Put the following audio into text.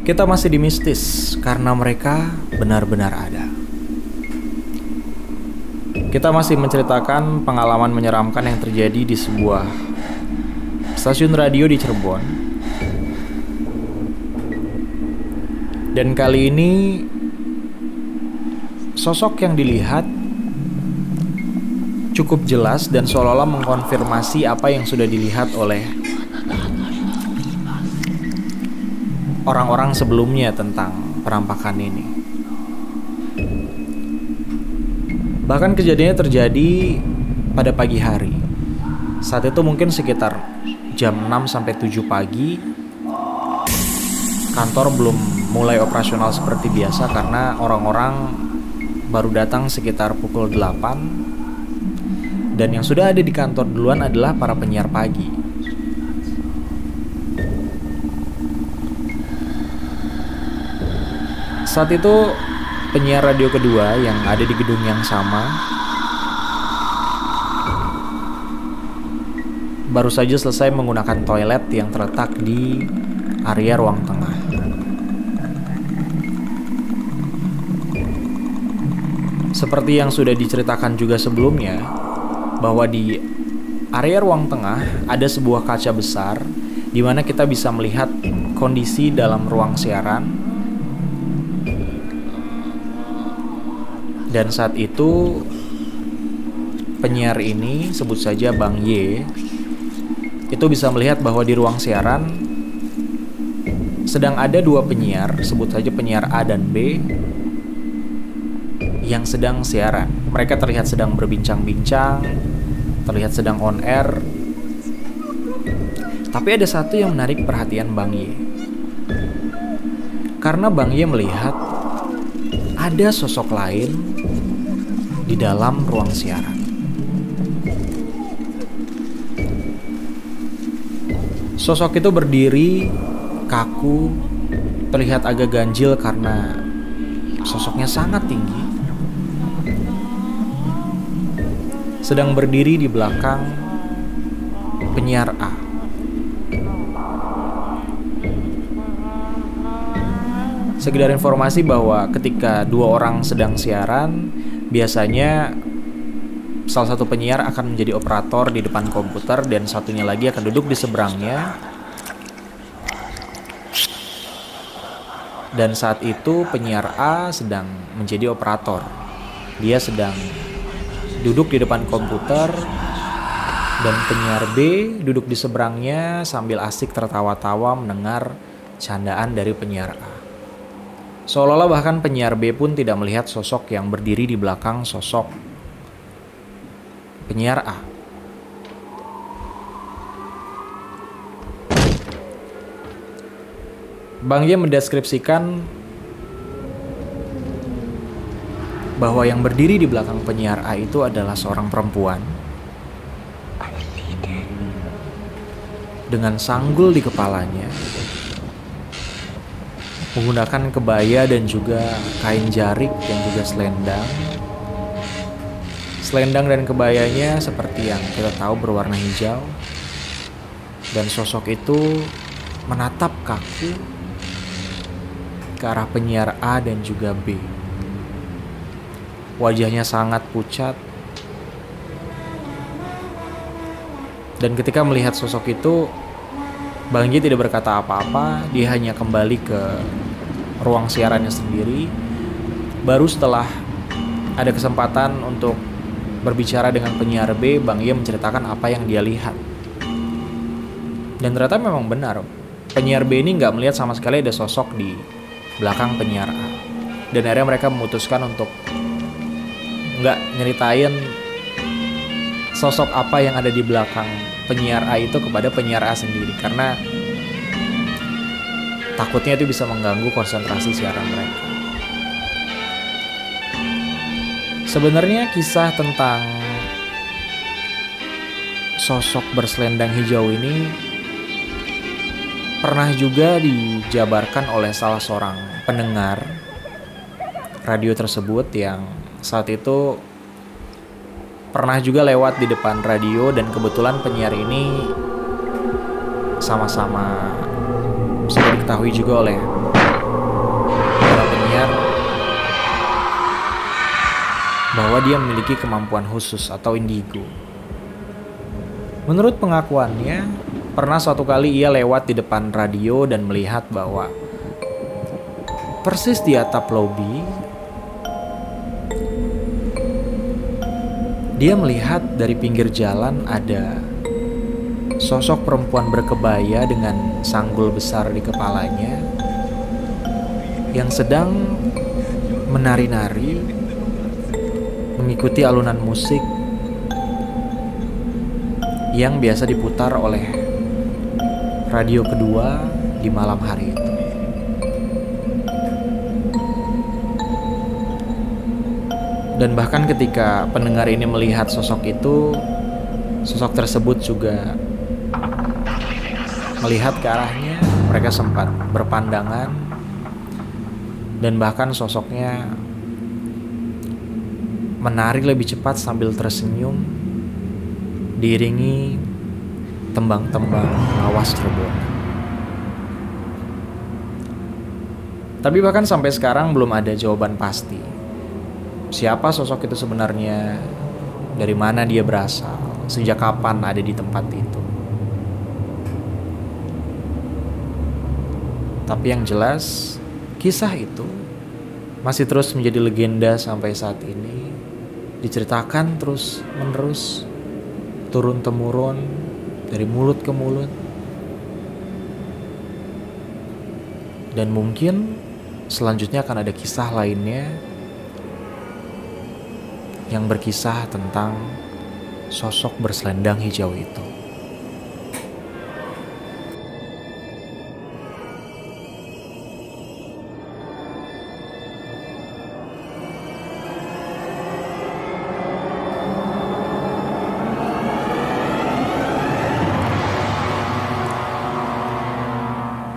Kita masih di mistis karena mereka benar-benar ada. Kita masih menceritakan pengalaman menyeramkan yang terjadi di sebuah stasiun radio di Cirebon. Dan kali ini sosok yang dilihat cukup jelas dan seolah-olah mengkonfirmasi apa yang sudah dilihat oleh orang-orang sebelumnya tentang perampakan ini. Bahkan kejadiannya terjadi pada pagi hari. Saat itu mungkin sekitar jam 6 sampai 7 pagi. Kantor belum mulai operasional seperti biasa karena orang-orang baru datang sekitar pukul 8 dan yang sudah ada di kantor duluan adalah para penyiar pagi. Saat itu penyiar radio kedua yang ada di gedung yang sama baru saja selesai menggunakan toilet yang terletak di area ruang tengah. Seperti yang sudah diceritakan juga sebelumnya, bahwa di area ruang tengah ada sebuah kaca besar di mana kita bisa melihat kondisi dalam ruang siaran Dan saat itu penyiar ini sebut saja Bang Y itu bisa melihat bahwa di ruang siaran sedang ada dua penyiar, sebut saja penyiar A dan B yang sedang siaran. Mereka terlihat sedang berbincang-bincang, terlihat sedang on air. Tapi ada satu yang menarik perhatian Bang Y. Karena Bang Y melihat ada sosok lain di dalam ruang siaran. Sosok itu berdiri kaku, terlihat agak ganjil karena sosoknya sangat tinggi. Sedang berdiri di belakang penyiar A. Sekedar informasi bahwa ketika dua orang sedang siaran, biasanya salah satu penyiar akan menjadi operator di depan komputer dan satunya lagi akan duduk di seberangnya. Dan saat itu penyiar A sedang menjadi operator. Dia sedang duduk di depan komputer dan penyiar B duduk di seberangnya sambil asik tertawa-tawa mendengar candaan dari penyiar A. Seolah-olah bahkan penyiar B pun tidak melihat sosok yang berdiri di belakang sosok penyiar A. Bang Ye mendeskripsikan bahwa yang berdiri di belakang penyiar A itu adalah seorang perempuan dengan sanggul di kepalanya menggunakan kebaya dan juga kain jarik dan juga selendang. Selendang dan kebayanya seperti yang kita tahu berwarna hijau. Dan sosok itu menatap kaku ke arah penyiar A dan juga B. Wajahnya sangat pucat. Dan ketika melihat sosok itu, Bang Ji tidak berkata apa-apa, dia hanya kembali ke ruang siarannya sendiri. Baru setelah ada kesempatan untuk berbicara dengan penyiar B, Bang Ye menceritakan apa yang dia lihat. Dan ternyata memang benar, penyiar B ini nggak melihat sama sekali ada sosok di belakang penyiar A. Dan akhirnya mereka memutuskan untuk nggak nyeritain sosok apa yang ada di belakang penyiar A itu kepada penyiar A sendiri karena takutnya itu bisa mengganggu konsentrasi siaran mereka. Sebenarnya kisah tentang sosok berselendang hijau ini pernah juga dijabarkan oleh salah seorang pendengar radio tersebut yang saat itu pernah juga lewat di depan radio dan kebetulan penyiar ini sama-sama diketahui juga oleh sadar bahwa dia memiliki kemampuan khusus atau indigo. Menurut pengakuannya, pernah suatu kali ia lewat di depan radio dan melihat bahwa persis di atap lobi dia melihat dari pinggir jalan ada sosok perempuan berkebaya dengan sanggul besar di kepalanya yang sedang menari-nari mengikuti alunan musik yang biasa diputar oleh radio kedua di malam hari itu. Dan bahkan ketika pendengar ini melihat sosok itu, sosok tersebut juga melihat ke arahnya, mereka sempat berpandangan dan bahkan sosoknya menari lebih cepat sambil tersenyum diiringi tembang-tembang lawas Cirebon. Tapi bahkan sampai sekarang belum ada jawaban pasti. Siapa sosok itu sebenarnya? Dari mana dia berasal? Sejak kapan ada di tempat itu? Tapi yang jelas, kisah itu masih terus menjadi legenda sampai saat ini diceritakan terus menerus turun temurun dari mulut ke mulut dan mungkin selanjutnya akan ada kisah lainnya yang berkisah tentang sosok berselendang hijau itu.